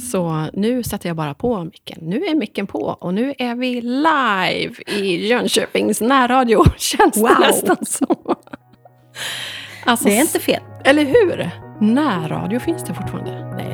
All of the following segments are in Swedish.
Så nu sätter jag bara på micken. Nu är micken på och nu är vi live i Jönköpings närradio. Känns Wow. det nästan som. Alltså, Det är inte fel. Eller hur? Närradio finns det fortfarande? Nej,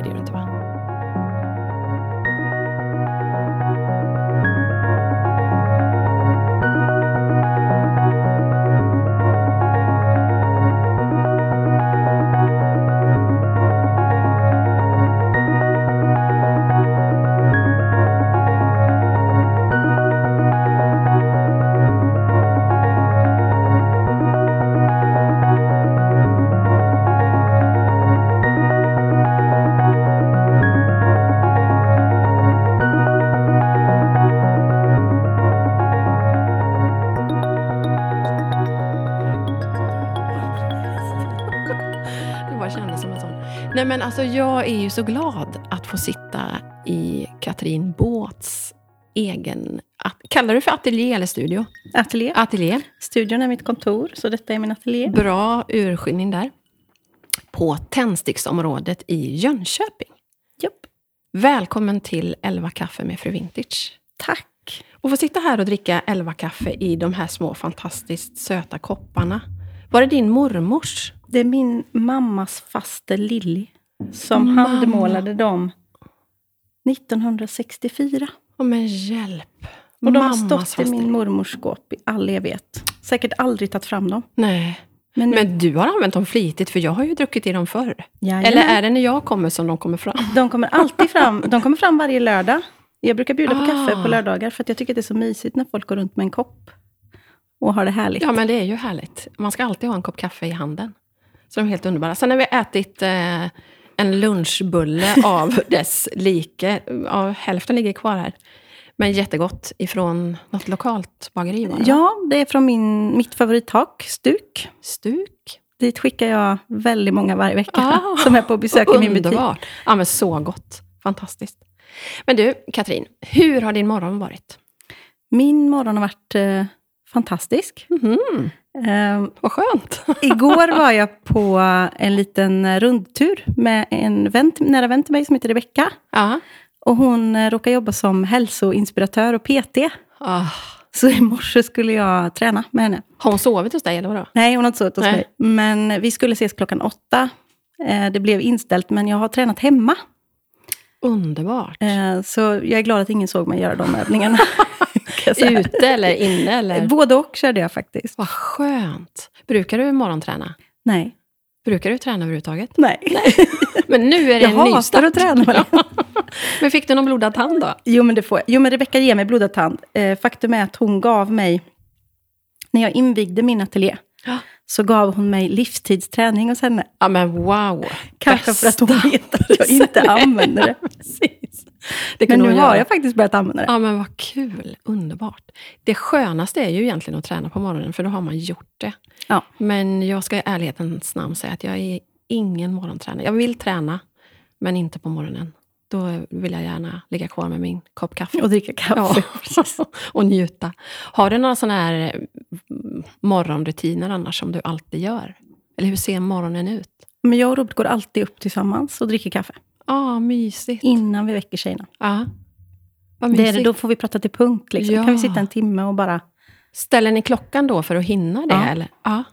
alltså jag är ju så glad att få sitta i Katrin Båts egen... Kallar du för ateljé eller studio? Ateljé. Ateljé. Studion är mitt kontor, så detta är min ateljé. Bra urskiljning där. På tändsticksområdet i Jönköping. Japp. Välkommen till 11 kaffe med Fru Vintage. Tack. Och få sitta här och dricka 11 kaffe i de här små fantastiskt söta kopparna. Var det din mormors? Det är min mammas faster Lilly som Mamma. handmålade dem 1964. Åh men hjälp. Och de har stått i min mormors skåp i all evighet. Säkert aldrig tagit fram dem. Nej. Men, Men du har använt dem flitigt, för jag har ju druckit i dem förr. Jajamän. Eller är det när jag kommer som de kommer fram? de kommer alltid fram. De kommer fram varje lördag. Jag brukar bjuda på Ah. kaffe på lördagar, för att jag tycker att det är så mysigt när folk går runt med en kopp och har det härligt. Ja, men det är ju härligt. Man ska alltid ha en kopp kaffe i handen. Så de är helt underbara. Sen har vi ätit eh, en lunchbulle av dess like. Ja, hälften ligger kvar här. Men jättegott ifrån något lokalt bageri var det? Ja, det är från min, mitt favorithak, Stuk. Stuk. Dit skickar jag väldigt många varje vecka Ah, som är på besök i min butik. Underbart. Ja, men så gott. Fantastiskt. Men du, Katrin, hur har din morgon varit? Min morgon har varit eh, fantastisk. Mhm, Eh, vad skönt. igår var jag på en liten rundtur med en vän, nära vän till mig som heter Rebecka. Och hon eh, råkar jobba som hälsoinspiratör och PT. Ah. Så i morse skulle jag träna med henne. Har hon sovit hos dig, eller vadå? Nej, hon har inte sovit hos Nej. mig. Men vi skulle ses klockan åtta. Eh, det blev inställt, men jag har tränat hemma. Underbart. Eh, så jag är glad att ingen såg mig göra de övningarna. jag säga. Ute eller inne? Eller? Både och körde jag faktiskt. Vad skönt. Brukar du morgonträna? Nej. Brukar du träna överhuvudtaget? Nej. Men nu är det Jag en hatar nystart. att träna det. Men fick du någon blodad tand då? Jo, men det får jag. Jo, men Rebecka ger mig blodad tand. Eh, faktum är att hon gav mig, när jag invigde min ateljé, Ja. så gav hon mig livstidsträning hos henne. Ja men wow. Kanske för att hon Bästa vet att jag inte använder det. Men nu har jag faktiskt börjat använda det. Ja men vad kul. Underbart. Det skönaste är ju egentligen att träna på morgonen, för då har man gjort det. Ja. Men jag ska i ärlighetens namn säga att jag är ingen morgontränare. Jag vill träna, men inte på morgonen. Då vill jag gärna ligga kvar med min kopp kaffe. Och dricka kaffe. Ja, och njuta. Har du några sådana här mm, morgonrutiner annars som du alltid gör? Eller hur ser morgonen ut? Men jag och Robert går alltid upp tillsammans och dricker kaffe. Ah, mysigt. Innan vi väcker tjejerna. Ja. Vad Det är det, då får vi prata till punkt. Liksom. Ja. kan vi sitta en timme och bara... Ställer ni klockan då för att hinna det? Ja. Eller? Ja.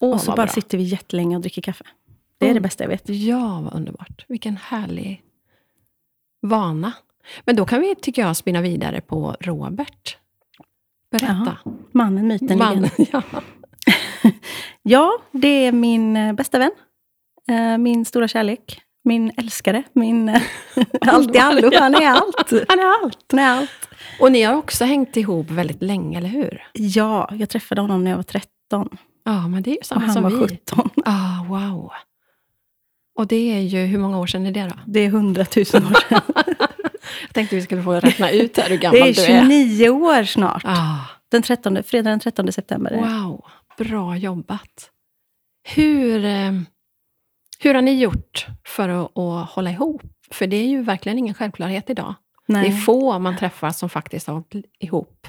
Åh, och så bara bra. sitter vi jättelänge och dricker kaffe. Det är Mm. det bästa jag vet. Ja, vad underbart. Vilken härlig vana. Men då kan vi, tycker jag, spinna vidare på Robert. Berätta. Mannen, myten, Man, legenden. ja. Ja, det är min eh, bästa vän. Eh, Min stora kärlek. Min älskare. Min... Allt i allo. Han är allt. Han är allt. Han är allt. Och ni har också hängt ihop väldigt länge, eller hur? Ja, jag träffade honom när jag var 13. Ja, men det är ju Och samma han som var vi. 17. Ah, wow. Och det är ju, hur många år sedan är det då? Det är 100 000 år sedan. Jag tänkte vi skulle få räkna ut här hur Det gammal är du är. 29 år snart. Ah, Den 13, fredag den 13 september. är det. wow, bra jobbat. Hur, eh, hur har ni gjort för att, att hålla ihop? För det är ju verkligen ingen självklarhet idag. Nej, Det är få man träffar som faktiskt har hållit ihop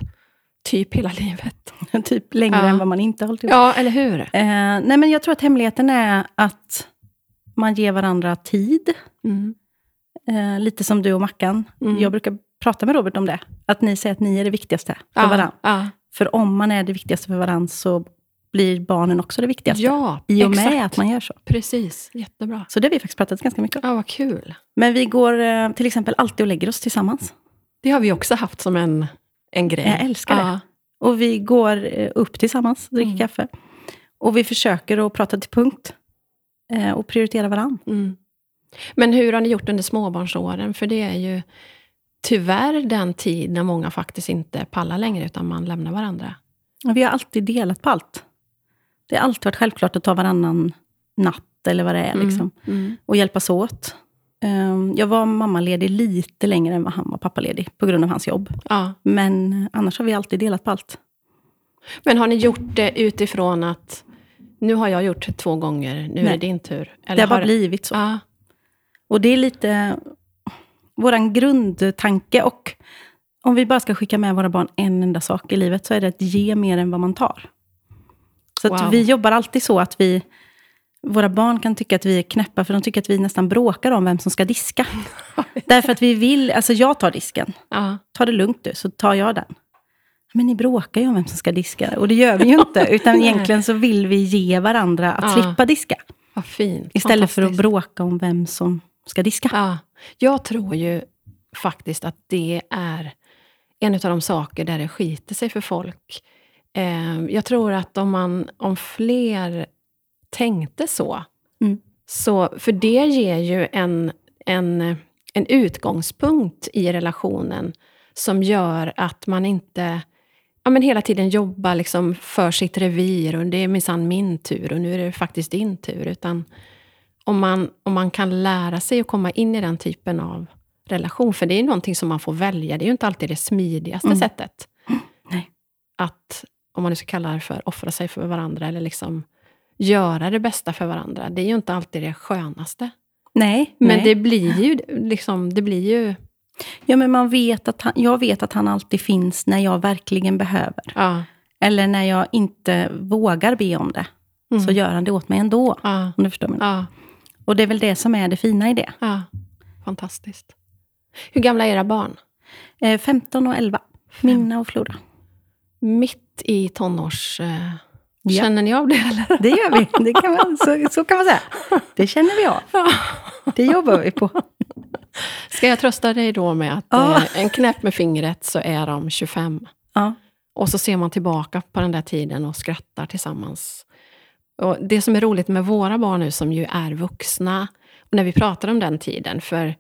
typ hela livet. typ längre Ja. än vad man inte har hållit ihop. Ja, eller hur? Eh, nej, men jag tror att hemligheten är att man ger varandra tid. Mm. Eh, lite som du och Mackan. Mm. Jag brukar prata med Robert om det. Att ni säger att ni är det viktigaste för ja, varandra. Ja, För om man är det viktigaste för varandra så blir barnen också det viktigaste. ja I och med exakt. att man gör så. Precis, jättebra. Så det har vi faktiskt pratat ganska mycket om. Ja, vad kul. Men vi går eh, till exempel alltid och lägger oss tillsammans. Det har vi också haft som en, en grej. Jag älskar det. ja. Och vi går eh, upp tillsammans och dricker Mm. kaffe. Och vi försöker att prata till punkt. eh, Och prioritera varandra. Mm. Men hur har ni gjort under småbarnsåren? För det är ju tyvärr den tid när många faktiskt inte pallar längre, utan man lämnar varandra. Vi har alltid delat på allt. Det har alltid varit självklart att ta varannan natt, eller vad det är. Liksom. Mm. och hjälpas åt. Ehm, Jag var mammaledig lite längre än vad han var pappaledig, på grund av hans jobb. Ja. Men annars har vi alltid delat på allt. Men har ni gjort det utifrån att nu har jag gjort det två gånger, nu är Nej. det din tur? det har bara har blivit så. Ja, Och det är lite vår grundtanke. Och om vi bara ska skicka med våra barn en enda sak i livet, så är det att ge mer än vad man tar. Så Wow. vi jobbar alltid så att vi... Våra barn kan tycka att vi är knäppa, för de tycker att vi nästan bråkar om vem som ska diska. Därför att vi vill... Alltså jag tar disken. ja. ta det lugnt du, så tar jag den. Men ni bråkar ju om vem som ska diska. Och det gör vi ju inte. Utan egentligen så vill vi ge varandra att Ja. slippa diska. vad fint. Istället för att bråka om vem som ska diska. Ja, jag tror ju faktiskt att det är en av de saker där det skiter sig för folk. Eh, jag tror att om, man, om fler tänkte så, Mm. så, för det ger ju en, en, en utgångspunkt i relationen som gör att man inte ja, men hela tiden jobbar liksom för sitt revir och det är minsann min tur och nu är det faktiskt din tur. Utan om man, om man kan lära sig att komma in i den typen av relation, för det är någonting som man får välja, det är ju inte alltid det smidigaste Mm. sättet. Att, om man nu ska kalla det för offra sig för varandra, eller liksom göra det bästa för varandra. Det är ju inte alltid det skönaste. Nej, Men nej. det blir ju, liksom, det blir ju, Ja, men man vet att han, jag vet att han alltid finns när jag verkligen behöver. ja. Eller när jag inte vågar be om det. Mm. Så gör han det åt mig ändå. Ja, Om du förstår mig. ja, Och det är väl det som är det fina i det. ja. Fantastiskt. Hur gamla är era barn? Eh, 15 och 11. Minna och Flora. Mitt i tonårs... Eh, Ja. Känner ni av det eller? Det gör vi. Det kan man, så, så kan man säga. Det känner vi av. Det jobbar vi på. Ska jag trösta dig då med att Ja. eh, en knäpp med fingret så är de 25. Ja. Och så ser man tillbaka på den där tiden och skrattar tillsammans. Och det som är roligt med våra barn nu, som ju är vuxna, när vi pratar om den tiden, för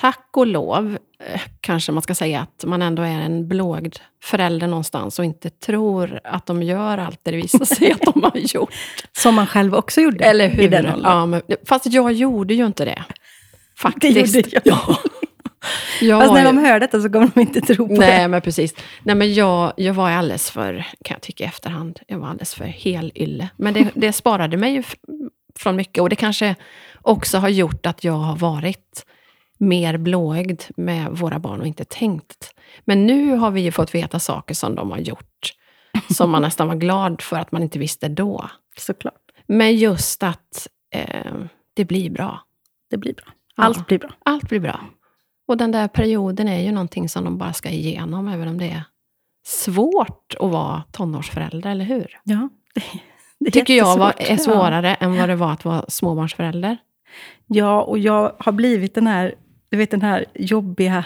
tack och lov, eh, kanske man ska säga att man ändå är en blågd förälder någonstans och inte tror att de gör allt det det visar sig att de har gjort. Som man själv också gjorde. Eller hur? I den åldern. ja, men, fast jag gjorde ju inte det. Faktiskt. gjorde jag. Ja. Jag Fast när de hör detta så kommer de inte tro på Nej, det. men precis. Nej, men jag, jag var alldeles för, kan jag tycka i efterhand, jag var alldeles för helylle. Men det, det sparade mig ju från mycket. Och det kanske också har gjort att jag har varit mer blåögd med våra barn och inte tänkt. Men nu har vi ju fått veta saker som de har gjort, som man nästan var glad för att man inte visste då. Såklart. Men just att eh, det blir bra. Det blir bra. Ja. Allt blir bra. Allt blir bra. Och den där perioden är ju någonting som de bara ska igenom, även om det är svårt att vara tonårsförälder, eller hur? Ja. Det, det Tycker jag var, är svårare än vad det var att vara småbarnsförälder. Ja, och jag har blivit den här, du vet den här jobbiga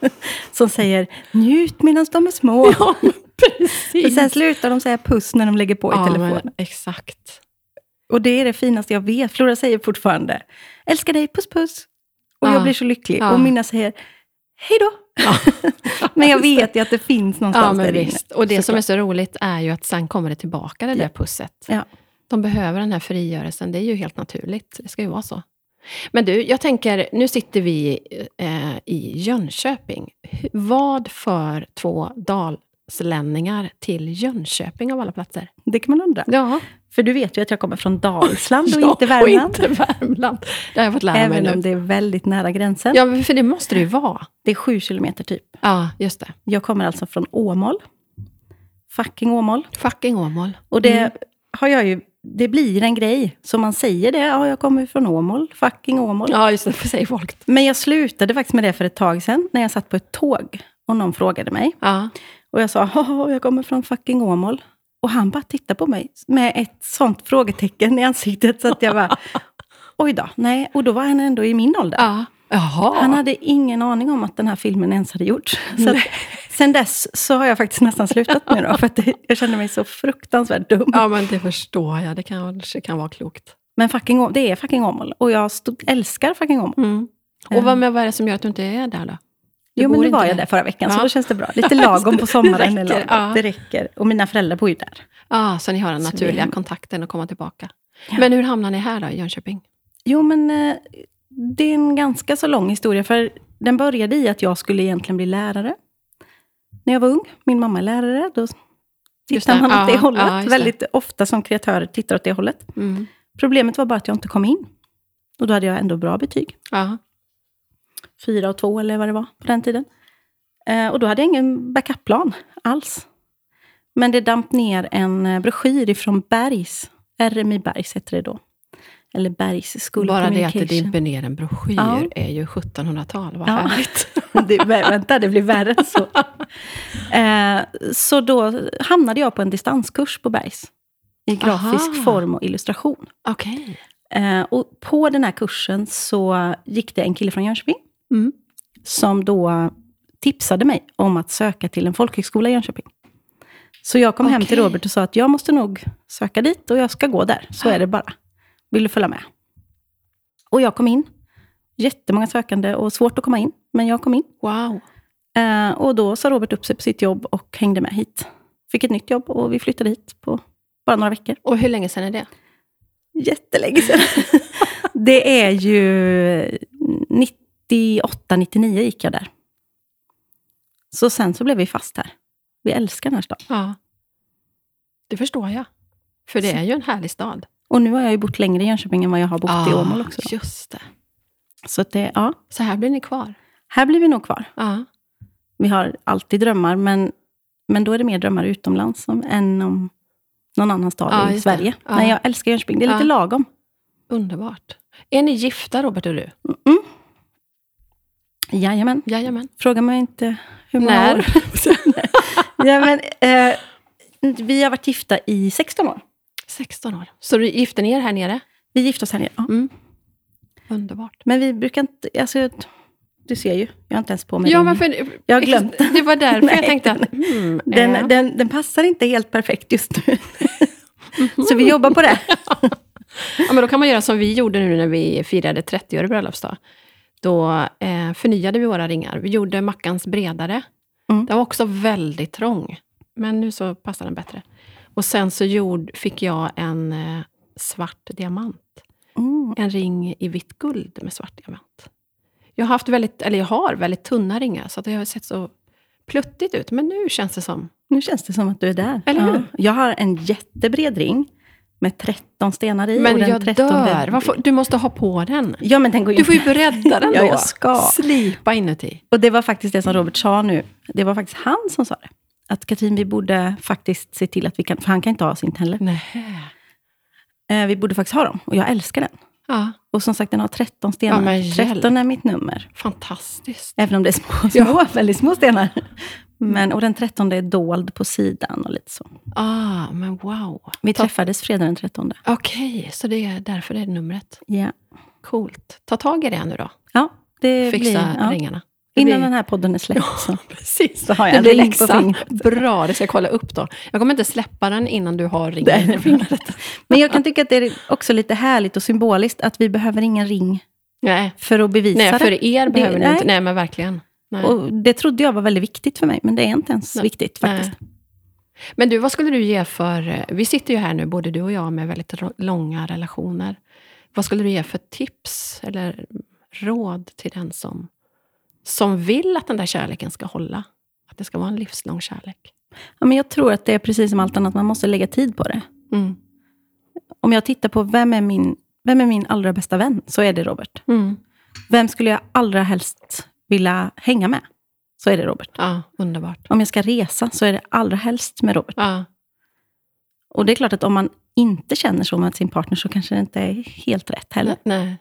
som säger njut medan de är små. Ja, För precis. sen slutar de säga puss när de lägger på i ja, telefonen. men, exakt. Och det är det finaste jag vet. Flora säger fortfarande, älskar dig, puss puss. Och Ja. jag blir så lycklig. Ja. Och Minna säger, hej då. Ja. Men jag vet ju att det finns någonstans Ja, där inne. visst. Och det som såklart. är så roligt är ju att sen kommer det tillbaka, det där pusset. De behöver den här frigörelsen, det är ju helt naturligt. Det ska ju vara så. Men du, jag tänker, nu sitter vi eh, i Jönköping. Vad för två dalslänningar till Jönköping av alla platser? Det kan man undra. Ja, För du vet ju att jag kommer från Dalsland och ja, inte Värmland. Och inte Värmland. Det har jag fått lära Även mig om nu. det är väldigt nära gränsen. Ja, för det måste det ju vara. Det är sju kilometer typ. Ja, just det. Jag kommer alltså från Åmål. Fucking Åmål. Fucking Åmål. Och det Mm. har jag ju det blir en grej. Så man säger det, ja jag kommer från Åmål, fucking Åmål. Ja, just det, för säger folk. Men jag slutade faktiskt med det för ett tag sedan, när jag satt på ett tåg och någon frågade mig. Ja. Och jag sa, "Haha, jag kommer från fucking Åmål. Och han bara tittade på mig med ett sånt frågetecken i ansiktet, så att jag bara, oj då, nej. Och då var han ändå i min ålder. ja. Jaha. Han hade ingen aning om att den här filmen ens hade gjorts. Så sen dess så har jag faktiskt nästan slutat med det, för att det, jag kände mig så fruktansvärt dum. Ja, men det förstår jag. Det kanske kan vara klokt. Men fucking, det är fucking Åmål, och jag stod, älskar fucking Åmål. Mm. Och vad, men vad är det som gör att du inte är där då? Du Jo, men nu var jag där. förra veckan, så Ja. då känns det bra. Lite lagom på sommaren. Det är räcker, lagom. ja. Det räcker. Och mina föräldrar bor ju där. Ja, så ni har den Så naturliga vi- kontakten att komma tillbaka. Ja. Men hur hamnar ni här då, i Jönköping? Jo, men eh, det är en ganska så lång historia. För den började i att jag skulle egentligen bli lärare. När jag var ung. Min mamma är lärare. Då tittar det. man åt Ja, det hållet. ja. Väldigt ofta som kreatörer tittar åt det hållet. Mm. Problemet var bara att jag inte kom in. Och då hade jag ändå bra betyg. Ja. Fyra och två eller vad det var på den tiden. Eh, och då hade jag ingen backup-plan alls. Men det damp ner en eh, broschyr ifrån Bergs. RMI Bergs heter det då. Eller Bergs School Bara det att det dimper ner en broschyr Ja. är ju 1700-tal. Vad Ja. härligt. det, vä- vänta, det blir värre än så. Eh, så då hamnade jag på en distanskurs på Bergs. I grafisk Aha. form och illustration. Okej. Eh, och på den här kursen så gick det en kille från Jönköping. Mm. Som då tipsade mig om att söka till en folkhögskola i Jönköping. Så jag kom hem till. Robert och sa att jag måste nog söka dit och jag ska gå där. Så är det bara. Vill du följa med? Och jag kom in. Jättemånga sökande och svårt att komma in, men jag kom in. Wow. Eh, och då sa Robert upp sig på sitt jobb och hängde med hit. Fick ett nytt jobb och vi flyttade hit på bara några veckor. Och hur länge sedan är det? Jättelänge sedan. det är ju 98, 99 gick jag där. Så sen så blev vi fast här. Vi älskar den här staden. Ja. Det förstår jag. För det är ju en härlig stad. Och nu har jag ju bott längre i Jönköping än vad jag har bott i Åmål också. Just det. Så det, ja, Så här blir ni kvar. här blir vi nog kvar. Ja. Vi har alltid drömmar, men, men då är det mer drömmar utomlands som, än om någon annan stad Ja, i. Sverige. Ja. Men jag älskar Jönköping. Det är lite lagom. Underbart. Är ni gifta, Robert och du? Mm. Jajamän. Jajamän. Fråga mig inte hur många När? år. ja, men, eh, vi har varit gifta i 16 år. 16 år. Så du gifte ni er här nere? Vi gifte oss här nere. Ja. Mm. Underbart. Men vi brukar inte... Alltså, du ser ju, jag har inte ens på mig Ja, men för, Jag har glömt. Det var därför jag tänkte att... Hmm, den, eh, den, den passar inte helt perfekt just nu. Så vi jobbar på det. Ja, men då kan man göra som vi gjorde nu när vi firade 30-årig bröllopsdag. Då eh, förnyade vi våra ringar. Vi gjorde Mackans bredare. Mm. Den var också väldigt trång, men nu så passar den bättre. Och sen så gjord, fick jag en eh, svart diamant. Mm. En ring i vitt guld med svart diamant. Jag har, haft väldigt, eller jag har väldigt tunna ringar, så att det har sett så pluttigt ut. Men nu känns det som... Nu känns det som att du är där. Eller hur? Ja. Jag har en jättebred ring med 13 stenar i. Men jag 13 dör! Varför? Du måste ha på den. Ja, men den går Du får ju bredda den då. Ja, jag ska. Slipa inuti. Och det var faktiskt det som Robert sa nu. Det var faktiskt han som sa det. Att Katrin, vi borde faktiskt se till att vi kan... För han kan inte ha sin heller. Nej. Eh, vi borde faktiskt ha dem. Och jag älskar den. Ja, Och som sagt, den har 13 stenar. Ja, men hjälp. 13 är mitt nummer. fantastiskt. Även om det är små, små väldigt små stenar. Men, och den 13 är dold på sidan och lite så. Ah, men wow. Vi Ta- träffades fredag den 13. Okej, så det är därför det är numret. Ja. Coolt. Ta tag i det nu då. Ja, det Fixa blir... Ja. ringarna. Innan den här podden är släppt. Så. Precis. Så har jag det en blir ring på läxa. fingret. Bra, det ska jag kolla upp då. Jag kommer inte släppa den innan du har ringen Nej. på fingret. Men jag kan tycka att det är också lite härligt och symboliskt att vi behöver ingen ring Nej, för att bevisa nej det. för er Det- behöver ni nej. inte. Nej, men verkligen. Nej. Och det trodde jag var väldigt viktigt för mig, men det är inte ens Nej. viktigt faktiskt. Men du, vad skulle du ge för... eh, Vi sitter ju här nu, både du och jag, med väldigt långa relationer. Vad skulle du ge för tips eller råd till den som, som vill att den där kärleken ska hålla? Att det ska vara en livslång kärlek? Ja, men jag tror att det är precis som allt annat, man måste lägga tid på det. Mm. Om jag tittar på vem är min, vem är min allra bästa vän, så är det Robert. Mm. Vem skulle jag allra helst vilja hänga med, så är det Robert. Ja, underbart. Om jag ska resa, så är det allra helst med Robert. Ja, Och det är klart att om man inte känner så med sin partner så kanske det inte är helt rätt heller. Nej.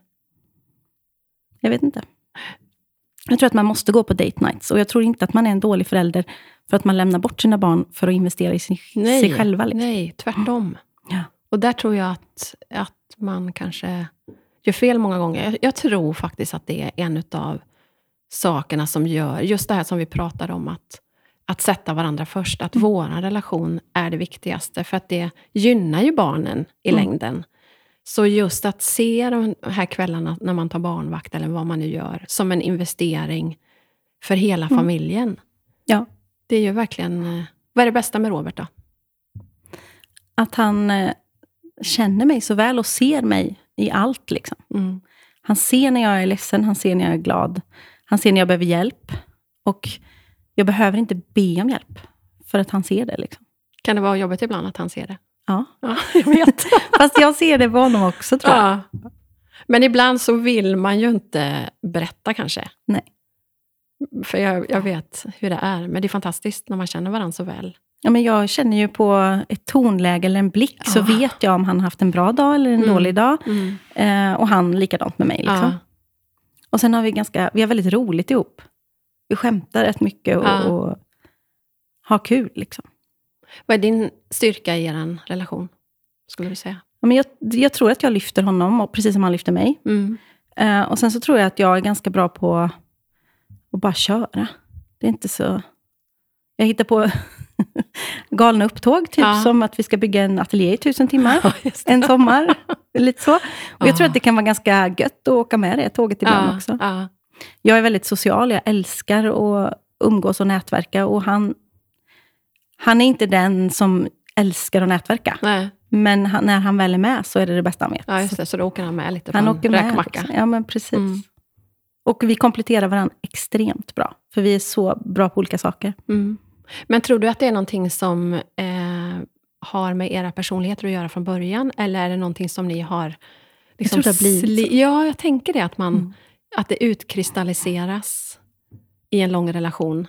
Jag vet inte. Jag tror att man måste gå på date nights. Och jag tror inte att man är en dålig förälder för att man lämnar bort sina barn för att investera i sig, Nej, sig själva. Liksom. nej, tvärtom. Ja. Och där tror jag att, att man kanske gör fel många gånger. Jag, jag tror faktiskt att det är en av sakerna som gör, just det här som vi pratade om, att, att sätta varandra först. Att vår relation är det viktigaste, för att det gynnar ju barnen i Mm. längden. Så just att se de här kvällarna när man tar barnvakt, eller vad man nu gör, som en investering för hela Mm. familjen. Ja. Det är ju verkligen... eh, Vad är det bästa med Robert då? Att han eh, känner mig så väl och ser mig i allt. Liksom. Mm. Han ser när jag är ledsen, han ser när jag är glad. Han ser när jag behöver hjälp. Och jag behöver inte be om hjälp, för att han ser det. Liksom. Kan det vara jobbigt ibland att han ser det? Ja. Ja, jag vet. Fast jag ser det på honom också, tror jag. ja. Men ibland så vill man ju inte berätta kanske. Nej. För jag, jag vet hur det är. Men det är fantastiskt när man känner varandra så väl. Ja, men jag känner ju på ett tonläge eller en blick, så Ja. vet jag om han har haft en bra dag eller en Mm. dålig dag. Eh, och han likadant med mig. Liksom. Ja. Och sen har vi ganska, vi har väldigt roligt ihop. Vi skämtar rätt mycket och, Ja. och har kul. Liksom. Vad är din styrka i er relation? Skulle du säga? Ja, men jag, jag tror att jag lyfter honom, och precis som han lyfter mig. Mm. Eh, och sen så tror jag att jag är ganska bra på att bara köra. Det är inte så... Jag hittar på galna upptåg, typ Ja. som att vi ska bygga en ateljé i tusen timmar. Ja, en sommar. Lite så. Och jag tror att det kan vara ganska gött att åka med det tåget ibland också. Ja. Jag är väldigt social, jag älskar att umgås och nätverka. Och han, han är inte den som älskar att nätverka. Nej. Men han, när han väl är med så är det det bästa han vet. ja, just det. Så då åker han med lite på han en åker med. räkmacka. liksom. Ja, men precis. Mm. Och vi kompletterar varandra extremt bra. För vi är så bra på olika saker. Mm. Men tror du att det är någonting som eh, har med era personligheter att göra från början? Eller är det någonting som ni har... liksom tror det har blivit. Ja, jag tänker det. Att, man, Mm. att det utkristalliseras i en lång relation.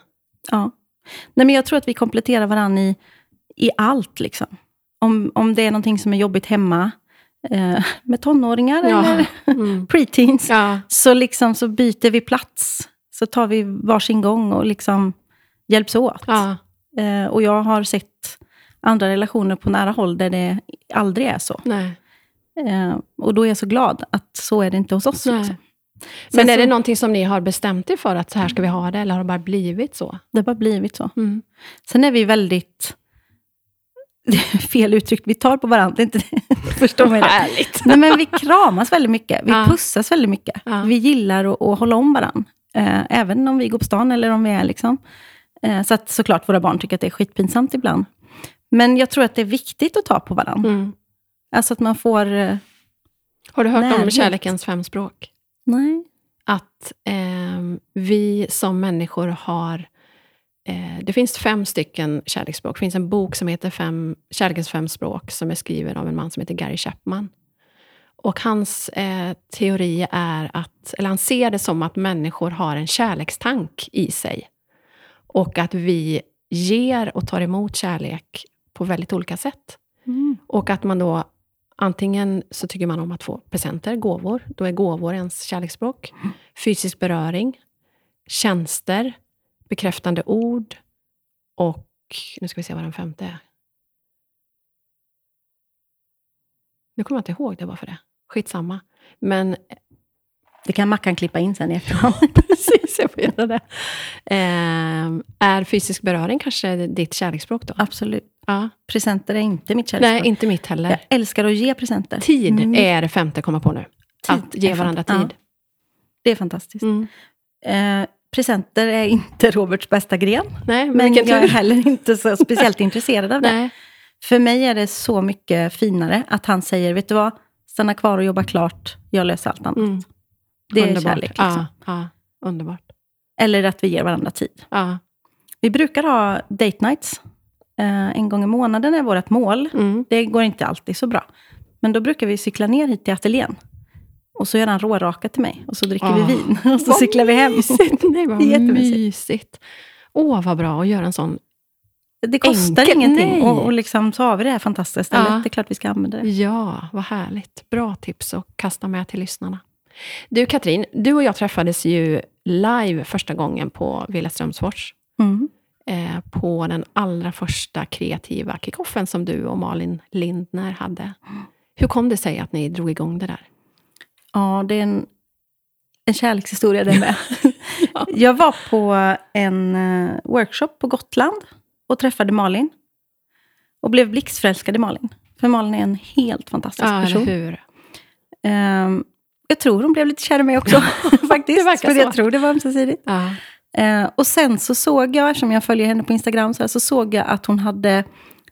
Ja. Nej, men jag tror att vi kompletterar varandra i, i allt. Liksom. Om, om det är någonting som är jobbigt hemma, eh, med tonåringar Ja. eller Mm. preteens, Ja. så, liksom, så byter vi plats. Så tar vi varsin gång och liksom hjälps åt. Ja. Eh, och jag har sett andra relationer på nära håll där det aldrig är så. Eh, och då är jag så glad att så är det inte hos oss. Liksom. Men är det någonting som ni har bestämt er för, att så här ska vi ha det, eller har det bara blivit så? det har bara blivit så. Mm. Sen är vi väldigt... Fel uttryck, vi tar på varandra. Inte. Förstår mig rätt. Nej, men vi kramas väldigt mycket. Vi Ja. pussas väldigt mycket. Ja. Vi gillar att, att hålla om varandra. Eh, även om vi går på stan eller om vi är liksom. Eh, så att såklart våra barn tycker att det är skitpinsamt ibland. Men jag tror att det är viktigt att ta på varandra. Mm. Alltså att man får... Eh, Har du hört om Närhet. kärlekens fem språk? Nej. att ehm, vi som människor har... Eh, det finns fem stycken kärleksspråk. Det finns en bok som heter fem, Kärlekens fem språk som är skriven av en man som heter Gary Chapman. Och hans eh, teori är att, eller han ser det som att människor har en kärlekstank i sig. Och att vi ger och tar emot kärlek på väldigt olika sätt. Mm. Och att man då antingen så tycker man om att få presenter, gåvor. Då är gåvor ens kärleksspråk. Fysisk beröring, tjänster, bekräftande ord och nu ska vi se vad den femte är. Nu kommer jag inte ihåg det bara för det. Skitsamma. Men det kan Mackan klippa in sen i efterhand. precis, jag får göra det. Ehm, är fysisk beröring kanske ditt kärleksspråk då? Absolut. Ja. Presenter är inte mitt kärleksspråk. Nej, inte mitt heller. Jag älskar att ge presenter. Tid Mm. är det femte, komma på nu. Tid att ge varandra tid. Det är fantastiskt. Mm. Eh, presenter är inte Roberts bästa gren. Nej, men, Men jag är heller inte så speciellt intresserad av det. Nej. För mig är det så mycket finare att han säger, vet du vad? Stanna kvar och jobba klart. Jag löser allt annat. Mm. Det är Underbart. kärlek. Liksom. Ja, ja, underbart. Eller att vi ger varandra tid. Ja. Vi brukar ha date nights. Eh, en gång i månaden är vårt mål. Mm. Det går inte alltid så bra. Men då brukar vi cykla ner hit till ateljén. Och så gör han råraka till mig. Och så dricker Ah. vi vin. Och så Vad cyklar vi hem. Mysigt. Nej, vad Det är mysigt. Åh, vad bra att göra en sån Det kostar Enkelt, ingenting. nej. Och, och liksom, så har vi det här fantastiska stället. Ja. Det är klart vi ska använda det. Ja, vad härligt. Bra tips att kasta med till lyssnarna. Du Katrin, du och jag träffades ju live första gången på Villa Strömsfors. Mm. Eh, på den allra första kreativa kickoffen som du och Malin Lindner hade. Hur kom det sig att ni drog igång det där? Ja, det är en, en kärlekshistoria det med. Ja. Jag var på en eh, workshop på Gotland och träffade Malin. Och blev blixtförälskad i Malin. För Malin är en helt fantastisk Ja, person. hur? Ehm, jag tror hon blev lite kär i mig också, faktiskt. för så. jag tror det var ömsesidigt. Ja. Eh, och sen så såg jag, eftersom jag följer henne på Instagram, så, här, så såg jag att hon hade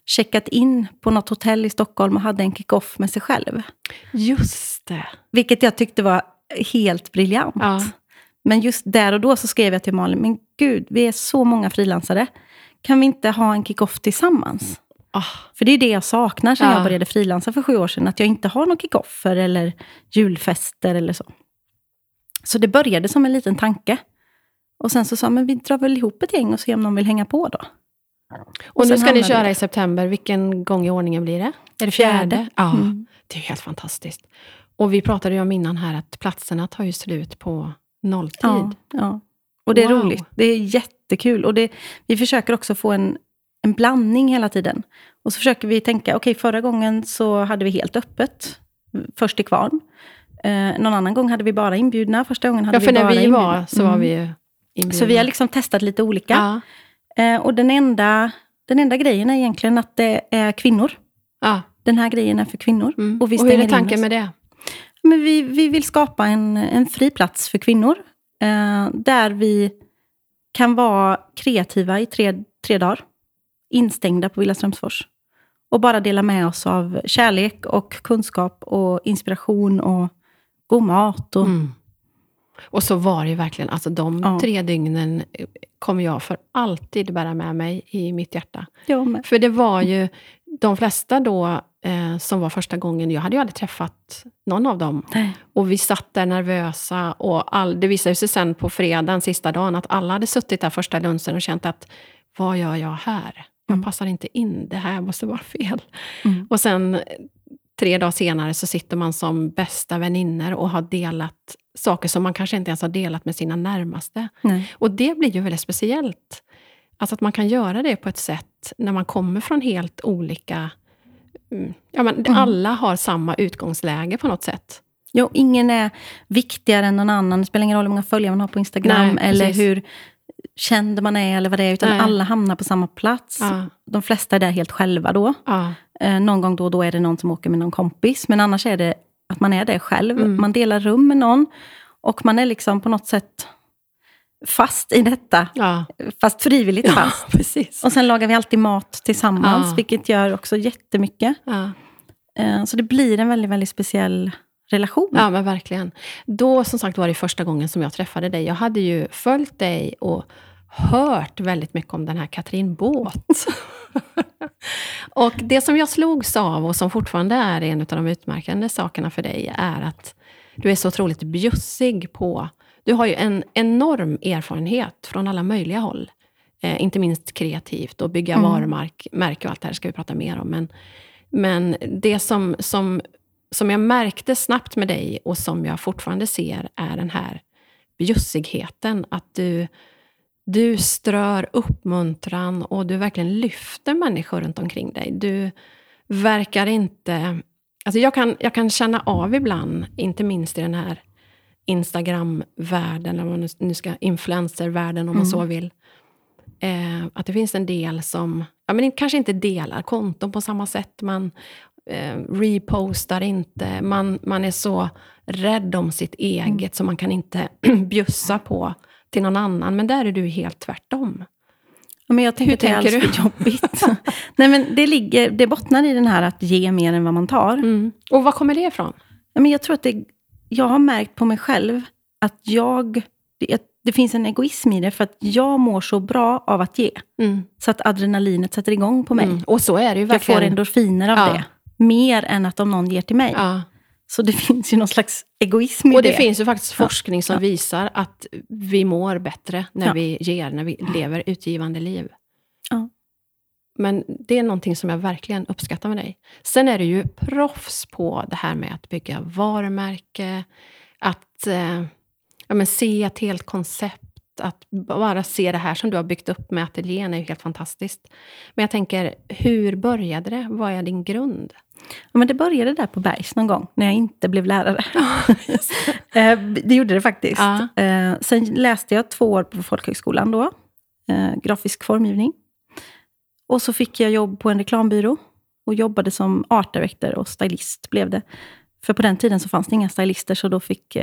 checkat in på något hotell i Stockholm och hade en kick-off med sig själv. Just det. Vilket jag tyckte var helt briljant. Ja. Men just där och då så skrev jag till Malin, men gud, vi är så många frilansare. Kan vi inte ha en kick-off tillsammans? Ah, För det är det jag saknar sen Ja. jag började frilansa för sju år sedan. Att jag inte har någon kick-offer eller julfester eller så. Så det började som en liten tanke. Och sen så sa men vi drar väl ihop ett gäng och ser om någon vill hänga på då. och nu sen ska ni köra det. i september. Vilken gång i ordningen blir det? Är det fjärde? Fjärde. Ja, Mm. det är helt fantastiskt. Och vi pratade ju om innan här att platserna tar ju slut på nolltid. Ja, ja. Och det är Wow. roligt. Det är jättekul. Och det, vi försöker också få en, en blandning hela tiden. Och så försöker vi tänka, okej förra gången så hade vi helt öppet. Först till kvarn. Eh, någon annan gång hade vi bara inbjudna. Första gången hade Ja, för vi bara när vi inbjudna. var så var Mm. vi ju inbjudna. Så vi har liksom testat lite olika. Ja, Eh, och den enda, den enda grejen är egentligen att det är kvinnor. ja. Den här grejen är för kvinnor. Mm. Och vi och hur är tanken med det? Men vi, vi vill skapa en, en fri plats för kvinnor. Eh, där vi kan vara kreativa i tre, tre dagar. Instängda på Villa Strömsfors. Och bara dela med oss av kärlek och kunskap och inspiration och god mat. Och, Mm. Och så var det ju verkligen, alltså de Ja. tre dygnen kommer jag för alltid bära med mig i mitt hjärta. För det var ju de flesta då eh, som var första gången, jag hade ju aldrig träffat någon av dem. Nej. Och vi satt där nervösa och all, det visade sig sen på fredagen, sista dagen, att alla hade suttit där första lunchen och känt att vad gör jag här? Jag Mm. passar inte in, det här måste vara fel. Mm. Och sen tre dagar senare så sitter man som bästa vänner och har delat saker som man kanske inte ens har delat med sina närmaste. Nej. Och det blir ju väldigt speciellt. Alltså att man kan göra det på ett sätt när man kommer från helt olika... mm, Ja, men Mm. Alla har samma utgångsläge på något sätt. Jo, ingen är viktigare än någon annan. Det spelar ingen roll hur många följare man har på Instagram Nej, eller precis. hur känd man är eller vad det är. Utan Nej. alla hamnar på samma plats. Ja, De flesta är där helt själva då. ja, Eh, någon gång då och då är det någon som åker med någon kompis. Men annars är det att man är där själv. Mm. Man delar rum med någon. Och man är liksom på något sätt fast i detta. ja. Fast frivilligt ja fast. precis. Och sen lagar vi alltid mat tillsammans. Ja. Vilket gör också jättemycket. Ja. Eh, så det blir en väldigt, väldigt speciell relation. Ja, men verkligen. Då som sagt var det första gången som jag träffade dig. Jag hade ju följt dig och hört väldigt mycket om den här Katrin Båt. och det som jag slogs av och som fortfarande är en av de utmärkande sakerna för dig är att du är så otroligt bjussig på... Du har ju en enorm erfarenhet från alla möjliga håll. Eh, inte minst kreativt och bygga Mm. varumärke och allt det här ska vi prata mer om. Men, men det som, som, som jag märkte snabbt med dig och som jag fortfarande ser är den här bjussigheten. Att du, du strör uppmuntran och du verkligen lyfter människor runt omkring dig. Du verkar inte... Alltså jag, kan, jag kan känna av ibland, inte minst i den här Instagram-världen, eller man nu- ska, influencer-världen om man Mm. så vill. Eh, att det finns en del som ja, men kanske inte delar konton på samma sätt. Man repostar inte. Man, man är så rädd om sitt eget så man kan inte bjussa på till någon annan. Men där är du helt tvärtom. Ja, Men jag tänker Hur att det är tänker för jobbigt. Nej, men det, ligger, det bottnar i den här att ge mer än vad man tar. Mm. Och var kommer det ifrån? Ja, Men jag tror att det, jag har märkt på mig själv att jag, det, det finns en egoism i det, för att jag mår så bra av att ge. Mm. Så att adrenalinet sätter igång på mig. Mm. Och så är det ju Jag verkligen. får endorfiner av Ja. det. Mer än att om någon ger till mig. Ja. Så det finns ju någon slags egoism i Och det, det. finns ju faktiskt forskning som Ja. visar att vi mår bättre när Ja. vi ger, när vi lever utgivande liv. Men det är någonting som jag verkligen uppskattar med dig. Sen är du ju proffs på det här med att bygga varumärke, att eh, ja, men se ett helt koncept, att bara se det här som du har byggt upp med ateljén är ju helt fantastiskt. Men jag tänker, hur började det? Vad är din grund? Ja, men det började där på Bergs någon gång, när jag inte blev lärare. Eh, det gjorde det faktiskt. Ja. Eh, Sen läste jag två år på folkhögskolan då, eh, grafisk formgivning. Och så fick jag jobb på en reklambyrå och jobbade som art director och stylist blev det. För på den tiden så fanns det inga stylister, så då fick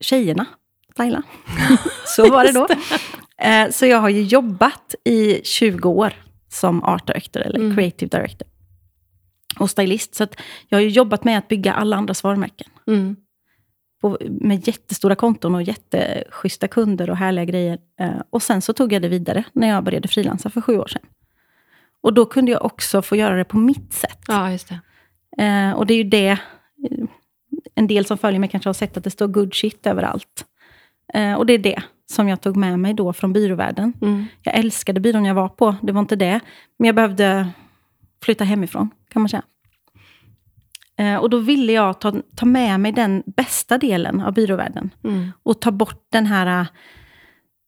tjejerna styla. så var det då. Så jag har ju jobbat i 20 år som art director, eller Mm. creative director. Och stylist. Så jag har jobbat med att bygga alla andras varumärken. Mm. På, med jättestora konton och jätteschyssta kunder och härliga grejer. Eh, och sen så tog jag det vidare när jag började frilansa för sju år sedan. Och då kunde jag också få göra det på mitt sätt. Ja, just det. Eh, och det är ju det, eh, en del som följer mig kanske har sett att det står good shit överallt. Eh, och det är det som jag tog med mig då från byråvärlden. Mm. Jag älskade byrån jag var på, det var inte det. Men jag behövde flytta hemifrån, kan man säga. Eh, och då ville jag ta, ta med mig den bästa delen av byråvärlden. Mm. Och ta bort den här, äh,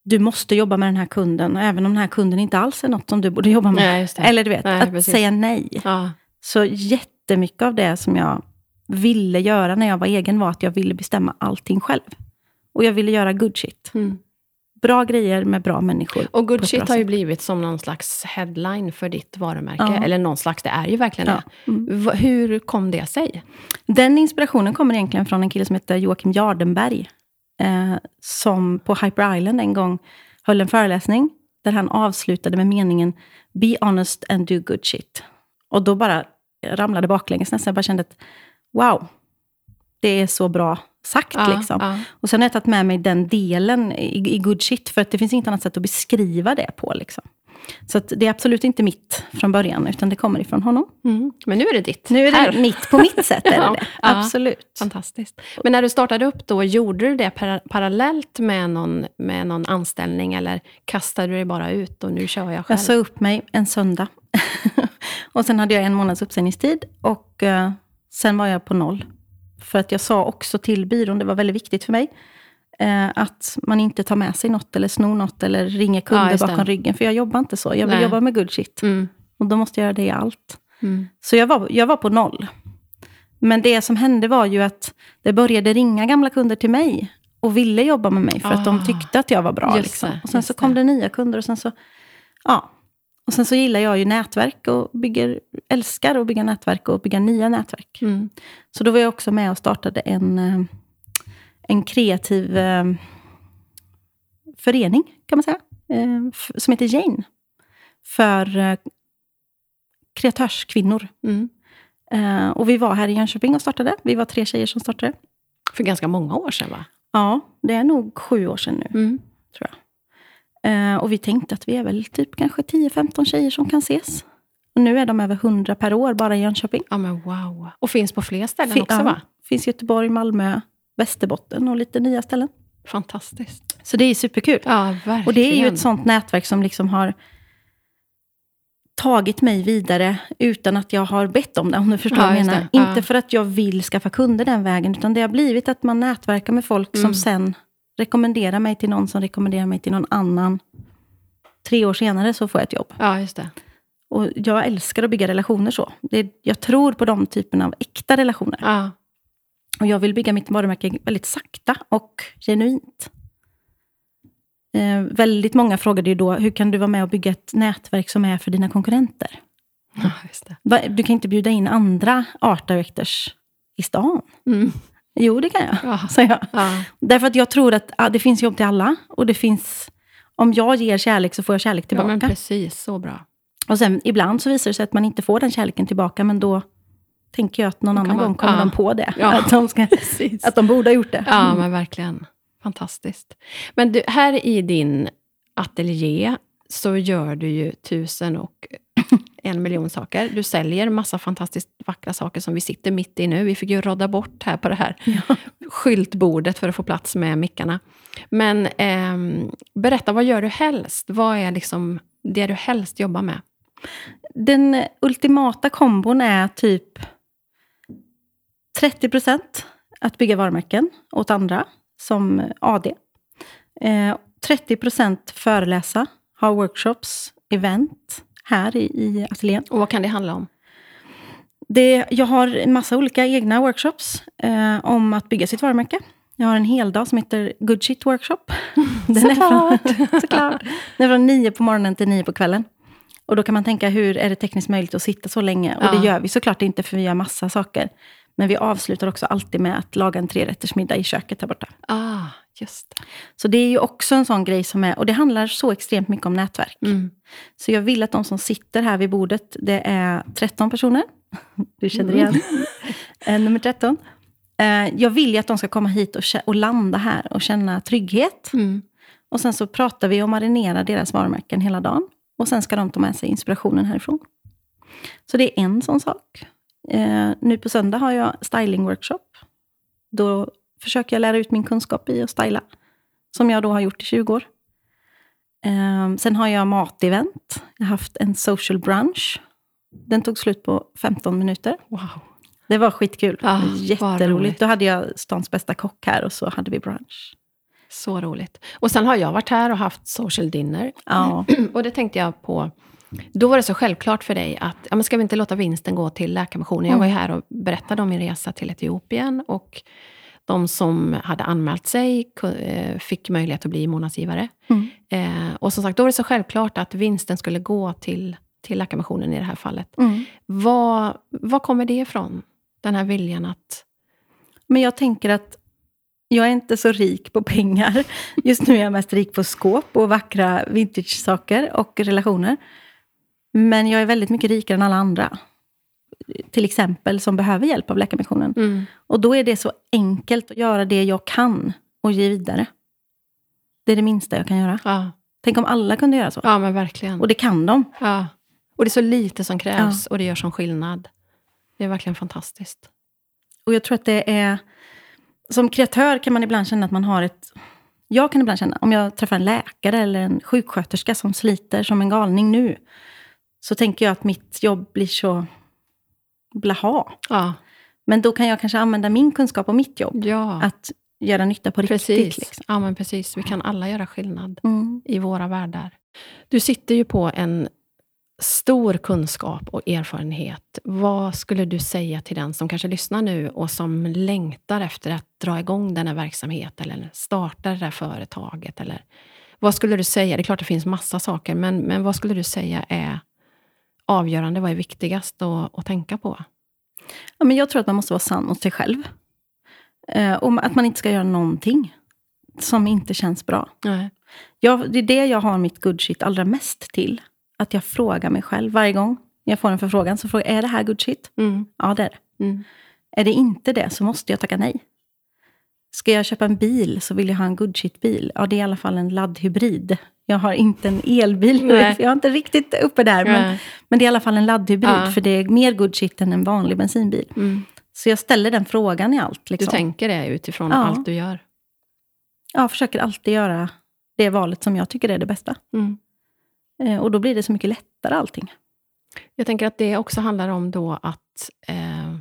du måste jobba med den här kunden, även om den här kunden inte alls är något som du borde jobba med. Nej. Eller du vet, Nej, att precis. säga nej. Ja. Så jättemycket av det som jag ville göra när jag var egen var att jag ville bestämma allting själv. Och jag ville göra good shit. Mm. Bra grejer med bra människor. Och good shit har ju blivit som någon slags headline för ditt varumärke. Ja. Eller någon slags, det är ju verkligen Ja. Mm. det. Va- Hur kom det sig? Den inspirationen kommer egentligen från en kille som heter Joakim Jardenberg. Eh, som på Hyper Island en gång höll en föreläsning där han avslutade med meningen Be honest and do good shit. Och då bara ramlade baklänges nästan. Jag bara kände att wow, det är så bra sagt. Ja, liksom. ja. Och sen har jag tagit med mig den delen i, i good shit, för att det finns inget annat sätt att beskriva det på. Liksom. Så det är absolut inte mitt från början, utan det kommer ifrån honom. Mm. Men nu är det ditt. Nu är det Här. mitt på mitt sätt. Är det Ja, det. Absolut. Fantastiskt. Men när du startade upp då, gjorde du det para- parallellt med någon, med någon anställning eller kastade du dig bara ut och nu kör jag själv? Jag sa upp mig en söndag. och sen hade jag en månads uppsägningstid och eh, sen var jag på noll. För att jag sa också till byrån, det var väldigt viktigt för mig, eh, att man inte tar med sig något eller snor något eller ringer Ja, kunder det. bakom ryggen. För jag jobbar inte så. Jag vill Nej. jobba med good shit. Mm. Och då måste jag göra det i allt. Mm. Så jag var, jag var på noll. Men det som hände var ju att det började ringa gamla kunder till mig och ville jobba med mig för att de Ah. tyckte att jag var bra. Liksom. det, Och sen så kom det. det nya kunder och sen så... Ja. Och sen så gillar jag ju nätverk och bygger, älskar att bygga nätverk och bygga nya nätverk. Mm. Så då var jag också med och startade en, eh, en kreativ eh, förening, kan man säga, eh, som heter Jane. För kreatörskvinnor. Mm. Och vi var här i Jönköping och startade. Vi var tre tjejer som startade. För ganska många år sedan va? Ja, det är nog sju år sedan nu, Mm. tror jag. Eh, och vi tänkte att vi är väl typ kanske 10-15 tjejer som kan ses. Och nu är de över 100 per år bara i Jönköping. Ja men wow. Och finns på fler ställen Fin- också ja, va? finns Göteborg, Malmö, Västerbotten och lite nya ställen. Fantastiskt. Så det är superkul. Ja, verkligen. Och det är ju ett sånt nätverk som liksom har tagit mig vidare utan att jag har bett om det, om du förstår Ja, vad jag menar. Ja. Inte för att jag vill skaffa kunder den vägen, utan det har blivit att man nätverkar med folk Mm. som sen rekommenderar mig till någon som rekommenderar mig till någon annan. Tre år senare så får jag ett jobb. Ja, just det. Och jag älskar att bygga relationer så. Det, jag tror på de typerna av äkta relationer. Ja. Och jag vill bygga mitt varumärke väldigt sakta och genuint. Eh, väldigt många frågade ju då, hur kan du vara med och bygga ett nätverk som är för dina konkurrenter? ja, just det. Va, Du kan inte bjuda in andra art directors i stan. Mm. Jo, det kan jag, Ja. sa jag. Ja. Därför att jag tror att ah, det finns jobb till alla. Och det finns, om jag ger kärlek så får jag kärlek ja, tillbaka. men precis. Så bra. och sen ibland så visar det sig att man inte får den kärleken tillbaka, men då tänker jag att någon annan man- gång kommer ja. de på det. Ja. Att, de ska, att de borde ha gjort det. Ja, men verkligen. Fantastiskt. Men du, här i din ateljé så gör du ju tusen och en miljon saker. Du säljer massa fantastiskt vackra saker som vi sitter mitt i nu. Vi fick ju rodda bort här på det här skyltbordet för att få plats med mickarna. Men ehm, berätta, vad gör du helst? Vad är liksom det du helst jobbar med? Den ultimata kombon är typ 30% att bygga varumärken åt andra, som AD. Eh, 30% föreläsa, ha workshops, event här i, i ateljén. Och vad kan det handla om? Det, jag har en massa olika egna workshops eh, om att bygga sitt varumärke. Jag har en hel dag som heter Good Shit Workshop. Den är från, såklart. Den är från nio på morgonen till nio på kvällen. Och då kan man tänka, hur är det tekniskt möjligt att sitta så länge? Och Ja. det gör vi såklart inte, för vi gör massa saker. Men vi avslutar också alltid med att laga en trerättersmiddag i köket här borta. Ah, just det. Så det är ju också en sån grej som är, och det handlar så extremt mycket om nätverk. Mm. Så jag vill att de som sitter här vid bordet, det är 13 personer. Du känner igen Eh, nummer 13. Eh, Jag vill ju att de ska komma hit och, och landa här och känna trygghet. Mm. Och sen så pratar vi och marinerar deras varumärken hela dagen. Och sen ska de ta med sig inspirationen härifrån. Så det är en sån sak. Eh, nu på söndag har jag styling-workshop. Då försöker jag lära ut min kunskap i att styla. Som jag då har gjort i 20 år. Eh, sen har jag matevent. Jag har haft en social brunch. Den tog slut på 15 minuter. Wow. Det var skitkul. Ah, Jätteroligt. roligt. Då hade jag stans bästa kock här och så hade vi brunch. Så roligt. Och sen har jag varit här och haft social dinner. Ja. Och det tänkte jag på. Då var det så självklart för dig att, ja, men ska vi inte låta vinsten gå till Läkarmissionen? Jag var ju här och berättade om min resa till Etiopien. Och de som hade anmält sig eh, fick möjlighet att bli månadsgivare. Mm. Eh, och som sagt, då var det så självklart att vinsten skulle gå till, till Läkarmissionen i det här fallet. Mm. Vad, vad kommer det ifrån? Den här viljan att... Men jag tänker att jag är inte så rik på pengar. Just nu är jag mest rik på skåp och vackra vintage-saker och relationer. Men jag är väldigt mycket rikare än alla andra. Till exempel som behöver hjälp av Läkarmissionen. Mm. Och då är det så enkelt att göra det jag kan och ge vidare. Det är det minsta jag kan göra. Ja, Tänk om alla kunde göra så. ja, men verkligen. Och det kan de. Ja. Och det är så lite som krävs och det gör som skillnad. Det är verkligen fantastiskt. Och jag tror att det är... Som kreatör kan man ibland känna att man har ett... Jag kan ibland känna, om jag träffar en läkare eller en sjuksköterska som sliter som en galning nu, så tänker jag att mitt jobb blir så blaha. Ja, Men då kan jag kanske använda min kunskap och mitt jobb ja att göra nytta på precis. riktigt. Liksom. Ja, men precis. Vi kan alla göra skillnad Mm. i våra världar. Du sitter ju på en stor kunskap och erfarenhet. Vad skulle du säga till den som kanske lyssnar nu och som längtar efter att dra igång den här verksamheten eller starta det här företaget? Eller, vad skulle du säga? Det är klart det finns massa saker, men, men vad skulle du säga är avgörande? Vad är viktigast att, att tänka på? Ja, men jag tror att man måste vara sann mot sig själv. Eh, och att man inte ska göra någonting som inte känns bra. Nej. Jag, det är det jag har mitt good shit allra mest till. Att jag frågar mig själv varje gång jag får en förfrågan. Så frågar jag, är det här good shit? Mm, Ja, det är det. mm, Är det inte det så måste jag tacka nej. Ska jag köpa en bil så vill jag ha en good shit-bil. Ja, det är i alla fall en laddhybrid. Jag har inte en elbil. Nej. Jag är inte riktigt uppe där. Men, Nej. men det är i alla fall en laddhybrid. Ja. För det är mer good shit än en vanlig bensinbil. mm. Så jag ställer den frågan i allt. Du Liksom. tänker det utifrån Ja. allt du gör? Jag försöker alltid göra det valet som jag tycker är det bästa. Mm. Eh, och då blir det så mycket lättare allting. Jag tänker att det också handlar om då att eh,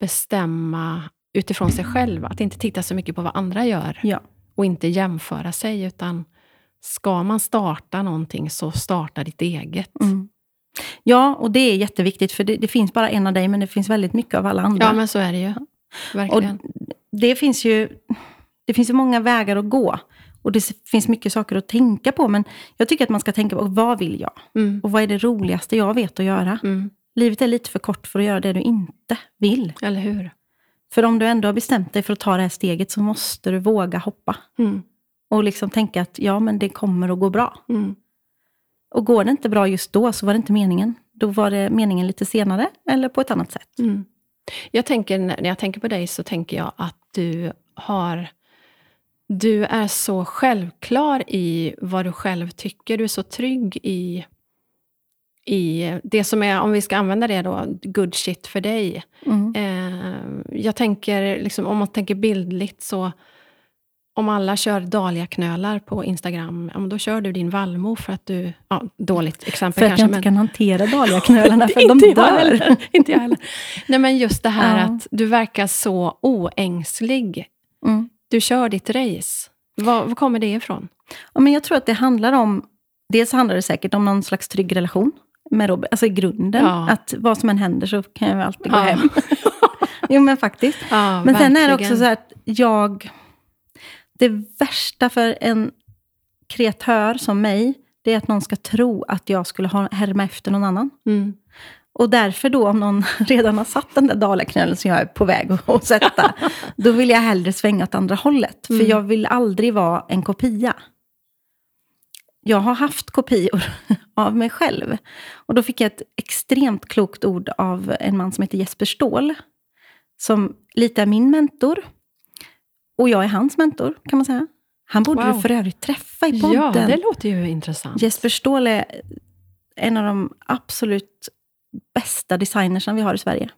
bestämma utifrån sig själv. Att inte titta så mycket på vad andra gör Ja. och inte jämföra sig. Utan ska man starta någonting, så starta ditt eget. Mm. Ja, och det är jätteviktigt. För det, det finns bara en av dig, men det finns väldigt mycket av alla andra. Ja, men så är det ju. Verkligen. det finns ju det finns ju många vägar att gå. Och det finns mycket saker att tänka på. Men jag tycker att man ska tänka på, vad vill jag? Mm, Och vad är det roligaste jag vet att göra? mm, Livet är lite för kort för att göra det du inte vill. eller hur? För om du ändå har bestämt dig för att ta det här steget, så måste du våga hoppa. Mm, Och liksom tänka att ja, men det kommer att gå bra. mm, Och går det inte bra just då, så var det inte meningen. Då var det meningen lite senare, eller på ett annat sätt. mm. Jag tänker, när jag tänker på dig så tänker jag att du har... Du är så självklar i vad du själv tycker. Du är så trygg i, i det som är, om vi ska använda det då, good shit för dig. Mm. Eh, jag tänker, liksom, om man tänker bildligt så... om alla kör dahliaknölar på Instagram, ja, då kör du din vallmo för att du... Ja, dåligt exempel För att kanske. jag inte men- kan hantera dahliaknölarna, för de inte jag dör. inte jag heller. Nej, men just det här Ja. att du verkar så oängslig. Mm. Du kör ditt race. Var, var kommer det ifrån? Ja, men jag tror att det handlar om... Dels handlar det säkert om någon slags trygg relation med Robin. Alltså i grunden. Ja. Att vad som än händer så kan jag alltid gå hem. jo, men faktiskt. Men sen är det verkligen. också så att jag... Det värsta för en kreatör som mig, det är att någon ska tro att jag skulle ha härma efter någon annan. Mm. Och därför då, om någon redan har satt den där dalaknölen som jag är på väg att sätta, då vill jag hellre svänga åt andra hållet. Mm. För jag vill aldrig vara en kopia. Jag har haft kopior av mig själv. Och då fick jag ett extremt klokt ord av en man som heter Jesper Ståhl. Som lite är min mentor. Och jag är hans mentor, kan man säga. Han borde Wow. du för övrigt träffa i podden. Ja, det låter ju intressant. Jesper Ståhl är en av de absolut bästa designersna vi har i Sverige.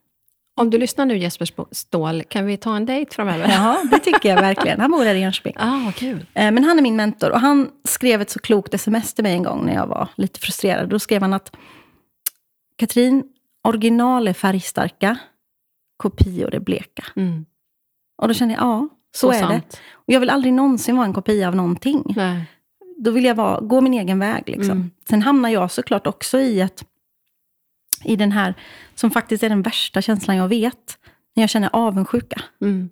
Om du lyssnar nu Jesper Sp- Ståhl, kan vi ta en dejt framöver? Ja, det tycker jag verkligen. Han bor här i Jönköping. Ah, kul. Eh, Men han är min mentor och han skrev ett så klokt sms till mig en gång när jag var lite frustrerad. Då skrev han att Katrin, original är färgstarka, kopior är bleka. Mm. Och då kände jag, ja, så, är det. sant. Och jag vill aldrig någonsin vara en kopia av någonting. Nej. Då vill jag vara, gå min egen väg. Liksom. Mm. Sen hamnar jag såklart också i att i den här, som faktiskt är den värsta känslan jag vet, när jag känner avundsjuka. Mm.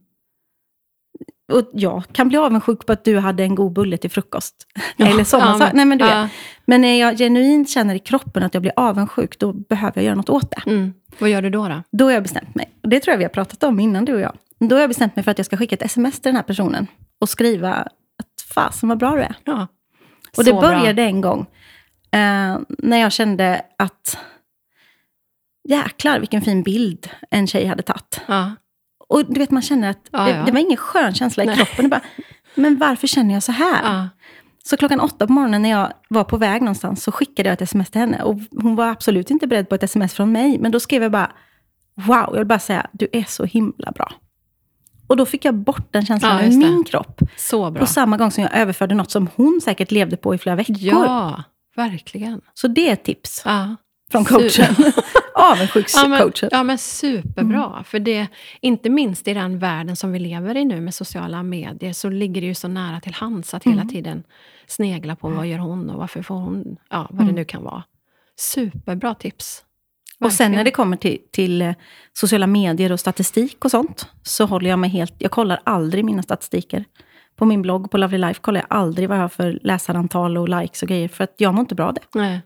Och jag kan bli avundsjuk på att du hade en god bulle till frukost. Ja, Eller sådana ja. Nej, men du ja. vet. Men när jag genuint känner i kroppen att jag blir avundsjuk, då behöver jag göra något åt det. Mm. Vad gör du då? då? Då har jag bestämt mig. Och det tror jag vi har pratat om innan, du och jag. Då har jag bestämt mig för att jag ska skicka ett sms till den här personen och skriva att fasen vad bra du är. Ja. Och det började bra. en gång eh, när jag kände att jäklar vilken fin bild en tjej hade tagit. Ja. Och du vet, man känner att Ja, det, det var ingen skön känsla i Nej. kroppen. Det bara, men varför känner jag så här? Så klockan åtta på morgonen när jag var på väg någonstans så skickade jag ett sms till henne. Och hon var absolut inte beredd på ett sms från mig. Men då skrev jag bara, wow, jag vill bara säga, du är så himla bra. Och då fick jag bort den känslan Ja, ur min kropp. Så bra. På samma gång som jag överförde något som hon säkert levde på i flera veckor. Ja, verkligen. Så det är ett tips Ja. från coachen. Ja Avundsjukscoachen. ja, men superbra. För det, inte minst i den världen som vi lever i nu med sociala medier, så ligger det ju så nära till hands att hela tiden snegla på vad gör hon och varför får hon, ja, vad det nu kan vara. Superbra tips. Och sen när det kommer till, till eh, sociala medier och statistik och sånt, så håller jag mig helt... Jag kollar aldrig mina statistiker. På min blogg på Lovely Life kollar jag aldrig vad jag har för läsarantal och likes och grejer, för att jag mår inte bra av det. Nej.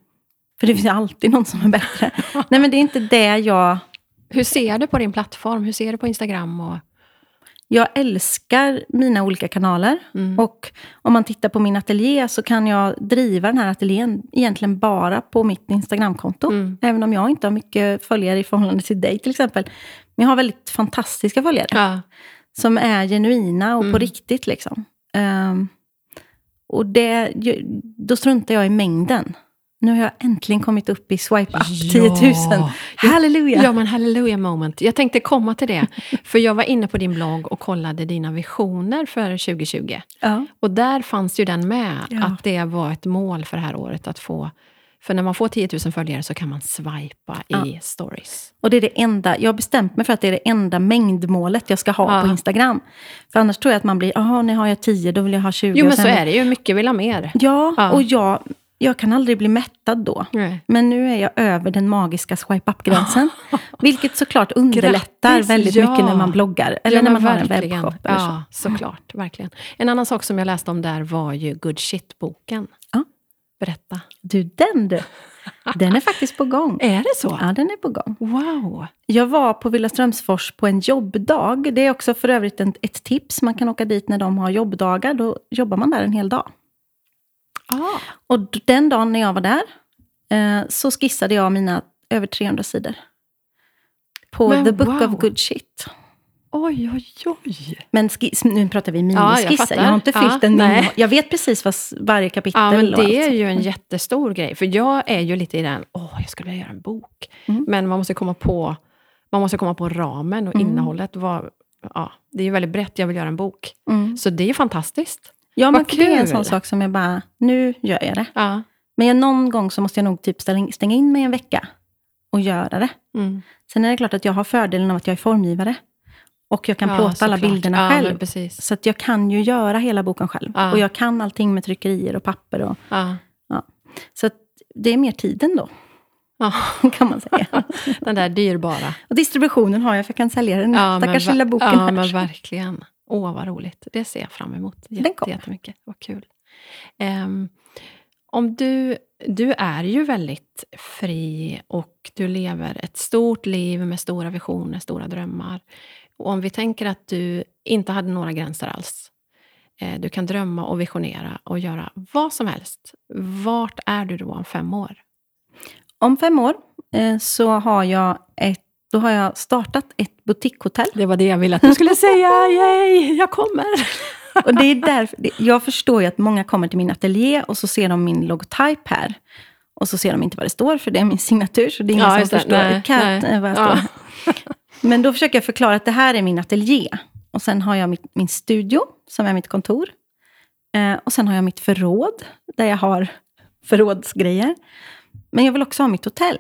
För det finns ju alltid någon som är bättre. Nej, men det är inte det jag... Hur ser du på din plattform? Hur ser du på Instagram? Och, Jag älskar mina olika kanaler. mm. Och om man tittar på min ateljé så kan jag driva den här ateljén egentligen bara på mitt Instagramkonto. Mm. Även om jag inte har mycket följare i förhållande till dig till exempel. Men jag har väldigt fantastiska följare. ja. Som är genuina och på Mm. riktigt. Liksom. Ehm, och det, då struntar jag i mängden. Nu har jag äntligen kommit upp i swipe up 10 000. Ja. Halleluja! Ja, men hallelujah moment. Jag tänkte komma till det. För jag var inne på din blogg och kollade dina visioner för 2020. Ja. Och där fanns ju den med, Ja. att det var ett mål för det här året att få... För när man får 10 000 följare så kan man swipa Ja. i stories. Och det är det enda, jag har bestämt mig för att det är det enda mängdmålet jag ska ha Ja. på Instagram. För annars tror jag att man blir, jaha, nu har jag 10, då vill jag ha 20. Jo, men så sen- är det ju. Mycket vill ha mer. Ja, Ja. och jag, jag kan aldrig bli mättad då. Nej. Men nu är jag över den magiska swipe up-gränsen. Vilket såklart underlättar Grattis, väldigt ja. mycket när man bloggar. Eller Ja, när man har en verkligen. webbshop. Eller så. Ja, såklart. Verkligen. En annan sak som jag läste om där var ju Good Shit-boken. Ja. Berätta. Du, den du. Den är faktiskt på gång. Är det så? Ja, den är på gång. Wow! Jag var på Villa Strömsfors på en jobbdag. Det är också för övrigt ett tips. Man kan åka dit när de har jobbdagar. Då jobbar man där en hel dag. Ah. Och den dagen när jag var där eh, så skissade jag mina över 300 sidor. På Men The Book wow. of Good Shit. Oj, oj, oj. Men skiss, nu pratar vi jag miniskisser. fattar. jag, har inte Ja, fyllt en nej. mini, Jag vet precis vad varje kapitel Ja, men och det är allt. ju en jättestor grej. För jag är ju lite i den, åh, jag skulle vilja göra en bok. Mm. Men man måste komma på, man måste komma på ramen och Mm. innehållet. Vad, ja, det är ju väldigt brett, jag vill göra en bok. Mm. Så det är ju fantastiskt. Ja, men det är en sån sak som jag bara, nu gör jag det. Ja. Men jag, någon gång så måste jag nog typ stänga in mig en vecka och göra det. Mm. Sen är det klart att jag har fördelen av att jag är formgivare. Och jag kan Ja, plåta alla såklart. bilderna ja, själv. Så att jag kan ju göra hela boken själv. Ja. Och jag kan allting med tryckerier och papper. Och, Ja. så det är mer tiden då, kan man säga. den där dyrbara. och distributionen har jag, för jag kan sälja den Ja, stackars lilla boken Ja, här. men verkligen. Åh, vad roligt. Det ser jag fram emot Den Jätte, kommer. jättemycket. Vad kul. Ehm, om du, du är ju väldigt fri och du lever ett stort liv med stora visioner, stora drömmar. Och om vi tänker att du inte hade några gränser alls. Eh, du kan drömma och visionera och göra vad som helst. Vart är du då om fem år? Om fem år eh, så har jag, ett, då har jag startat ett boutiquehotell. Det var det jag ville att du skulle säga. Yay, jag kommer! Och det är därför, jag förstår ju att många kommer till min ateljé och så ser de min logotyp här. Och så ser de inte vad det står, för det är min signatur, så det är ingen Ja, som förstår Nej, nej. eh, vad jag Ja. står. Men då försöker jag förklara att det här är min ateljé. Och sen har jag mitt, min studio, som är mitt kontor. Eh, och sen har jag mitt förråd, där jag har förrådsgrejer. Men jag vill också ha mitt hotell.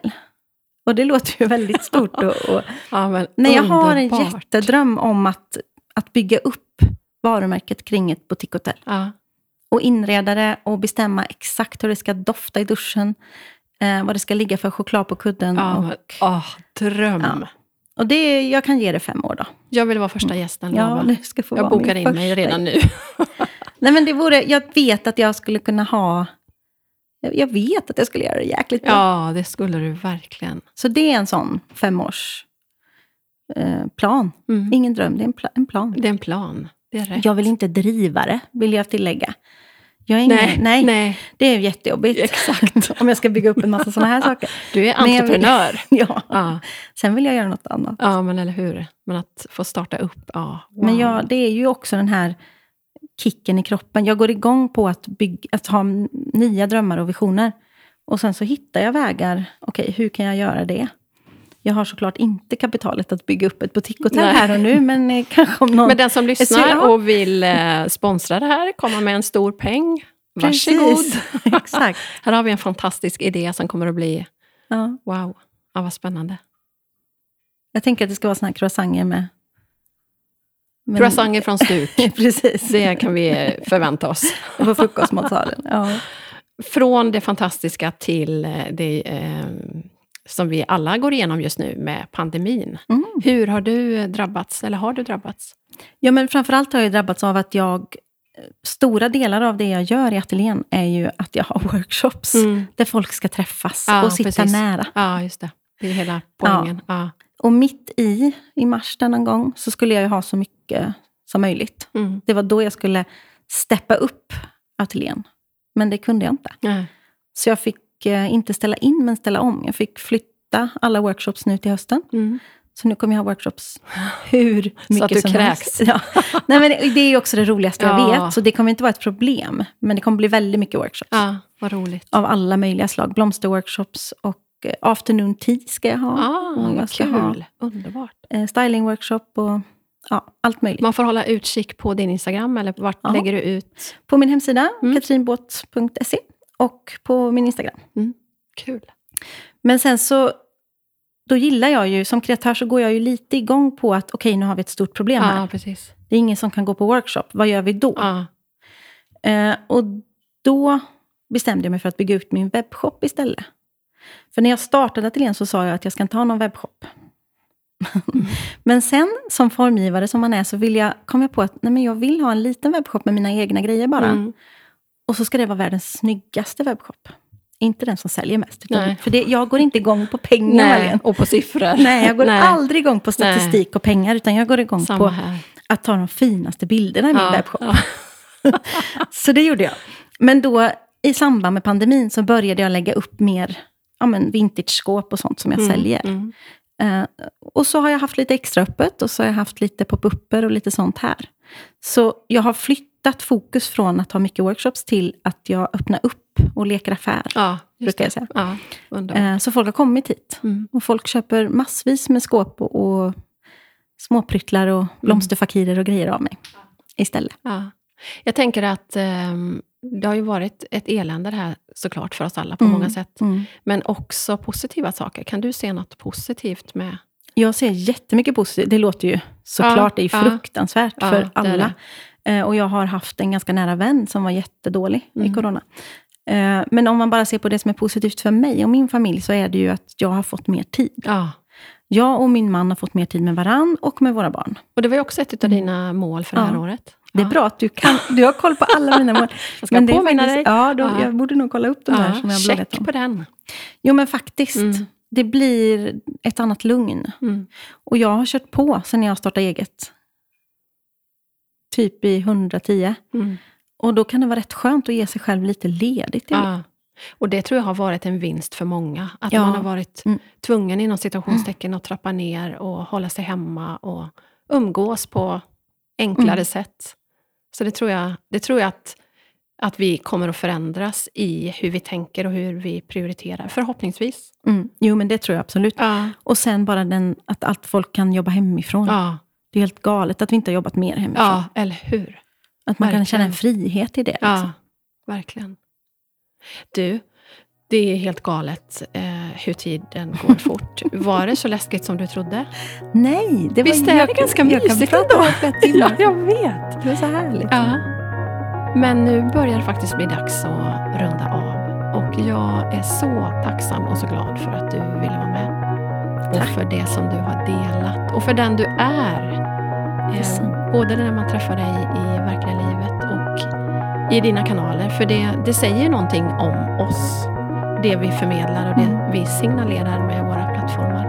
Och det låter ju väldigt stort. Och, och, Ja, men Nej, jag har en jättedröm om att, att bygga upp varumärket kring ett boutiquehotell. Ja. Och inreda det och bestämma exakt hur det ska dofta i duschen. Eh, vad det ska ligga för choklad på kudden. Ja, och, men, åh, dröm. Ja. och det, jag kan ge det fem år då. Jag vill vara första gästen. Ja, det ska få jag vara bokar in mig redan nu. Nej, men det vore, jag vet att jag skulle kunna ha... Jag vet att jag skulle göra det jäkligt bra. Ja, det skulle du verkligen. Så det är en sån femårs eh, plan. Mm. Ingen dröm, det är en, pla- en plan. Det är en plan. Det är rätt. Jag vill inte driva det, vill jag tillägga. Jag ingen, nej, nej, nej, det är jättejobbigt. exakt. Om jag ska bygga upp en massa såna här saker. Du är jag vill- entreprenör. Ja. Ja, Sen vill jag göra något annat. ja, men eller hur. Men att få starta upp, ja. Wow. Men jag, det är ju också den här kicken i kroppen. Jag går igång på att, bygga, att ha nya drömmar och visioner. Och sen så hittar jag vägar. Okej, hur kan jag göra det? Jag har såklart inte kapitalet att bygga upp ett boutiquehotell Nej. här och nu, men eh, kanske om någon... Men den som lyssnar och vill eh, sponsra det här, komma med en stor peng, varsågod. Precis. Exakt. Här har vi en fantastisk idé som kommer att bli, Ja. wow, ja, vad spännande. Jag tänker att det ska vara såna här croissanter med... med Croissanter från Stuk, Precis. det kan vi eh, förvänta oss. På frukostmatsalen. Ja. Från det fantastiska till eh, det eh, som vi alla går igenom just nu med pandemin. Mm. Hur har du drabbats, eller har du drabbats? ja, men framförallt har jag drabbats av att jag... Stora delar av det jag gör i ateljén är ju att jag har workshops där folk ska träffas Ja, och sitta precis. nära. Ja, just det. Det är hela poängen. Ja. Och mitt i, i mars denna gång, så skulle jag ju ha så mycket som möjligt. Mm. Det var då jag skulle steppa upp ateljén. Men det kunde jag inte. Ja. Så jag fick eh, inte ställa in, men ställa om. Jag fick flytta alla workshops nu till hösten. Mm. Så nu kommer jag ha workshops hur mycket som kräks. helst. Ja. Nej, men det, är också det roligaste jag Ja. vet, så det kommer inte vara ett problem. Men det kommer bli väldigt mycket workshops. ja, vad roligt. Av alla möjliga slag. Blomsterworkshops och afternoon tea ska jag ha. Ah, jag ska ha kul. Underbart. eh, stylingworkshop och ja, allt möjligt. Man får hålla utkik på din Instagram, eller vart Ja. lägger du ut? På min hemsida, Mm. katrinbåt.se och på min Instagram. Kul. Men sen så, då gillar jag ju, som kreatör så går jag ju lite igång på att okej, nu har vi ett stort problem här. Ja, precis. Det är ingen som kan gå på workshop. Vad gör vi då? Ja. Eh, och då bestämde jag mig för att bygga ut min webbshop istället. För när jag startade ateljén så sa jag att jag ska inte ha någon webbshop. men sen, som formgivare som man är, så vill jag, kom jag på att nej, men jag vill ha en liten webbshop med mina egna grejer bara. Mm. Och så ska det vara världens snyggaste webbshop. Inte den som säljer mest. Nej. för det, jag går inte igång på pengar, Nej, och på siffror. Nej, jag går Nej. aldrig igång på statistik och pengar, utan jag går igång Samma på här. att ta de finaste bilderna i min Ja, webbshop. ja. Så det gjorde jag. Men då i samband med pandemin så började jag lägga upp mer ja, men vintage-skåp och sånt som jag säljer. Mm. Eh, och så har jag haft lite extra öppet och så har jag haft lite pop-upper och lite sånt här. Så jag har flyttat fokus från att ha mycket workshops till att jag öppnar upp och leker affär. Ja, Brukar jag säga. Ja. Eh, så folk har kommit hit. Mm. Och folk köper massvis med skåp och, och småpryttlar och blomsterfakirer och grejer av mig istället. Ja. Jag tänker att ehm, det har ju varit ett elände det här såklart för oss alla på Mm. många sätt. Mm. Men också positiva saker. Kan du se något positivt med... Jag ser jättemycket positivt. Det låter ju såklart, det är ja. fruktansvärt Ja, för alla. Eh, Och jag har haft en ganska nära vän som var jättedålig Mm. i corona. Eh, Men om man bara ser på det som är positivt för mig och min familj, så är det ju att jag har fått mer tid. Ja. Jag och min man har fått mer tid med varann och med våra barn. Och det var ju också ett av dina mål för det här Mm. Ja. året. Det är bra att du kan. Du har koll på alla mina mål. Jag ska det är påminna faktiskt- dig. Ja, då, Ja. jag borde nog kolla upp de där Ja, som jag har bloggat om. på den. Jo, men faktiskt. Mm. Det blir ett annat lugn. Mm. Och jag har kört på sen jag startade eget. Typ i 110. Mm. Och då kan det vara rätt skönt att ge sig själv lite ledigt. det. Ja. Och det tror jag har varit en vinst för många. Att Ja. man har varit Mm. tvungen inom citationstecken att trappa ner och hålla sig hemma och umgås på enklare Mm. sätt. Så det tror jag, det tror jag att, att vi kommer att förändras i hur vi tänker och hur vi prioriterar. Förhoppningsvis. Mm. Jo, men det tror jag absolut. Ja. Och sen bara den, att allt folk kan jobba hemifrån. Ja, Det är helt galet att vi inte har jobbat mer hemifrån. ja eller hur? att man kan verkligen. känna en frihet i det. Ja, Liksom. verkligen. Du, det är helt galet eh, hur tiden går fort. Var det så läskigt som du trodde? Nej, det var Visst är det ganska mysigt ändå? timmar. jag vet. Det är så härligt. Ja. Men nu börjar det faktiskt bli dags att runda av. Och jag är så tacksam och så glad för att du ville vara med. Och Tack. för det som du har delat. Och för den du är. Eh, både när man träffar dig i verkliga livet och i dina kanaler. För det, det säger någonting om oss. Det vi förmedlar och det Mm. vi signalerar med våra plattformar.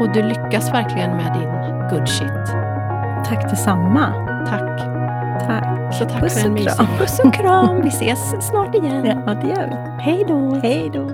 Och du lyckas verkligen med din good shit. Tack detsamma. Tack. Tack. Så tack Puss för en mysig puss och kram. Vi ses snart igen. Ja, det gör vi. Hej då. Hej då.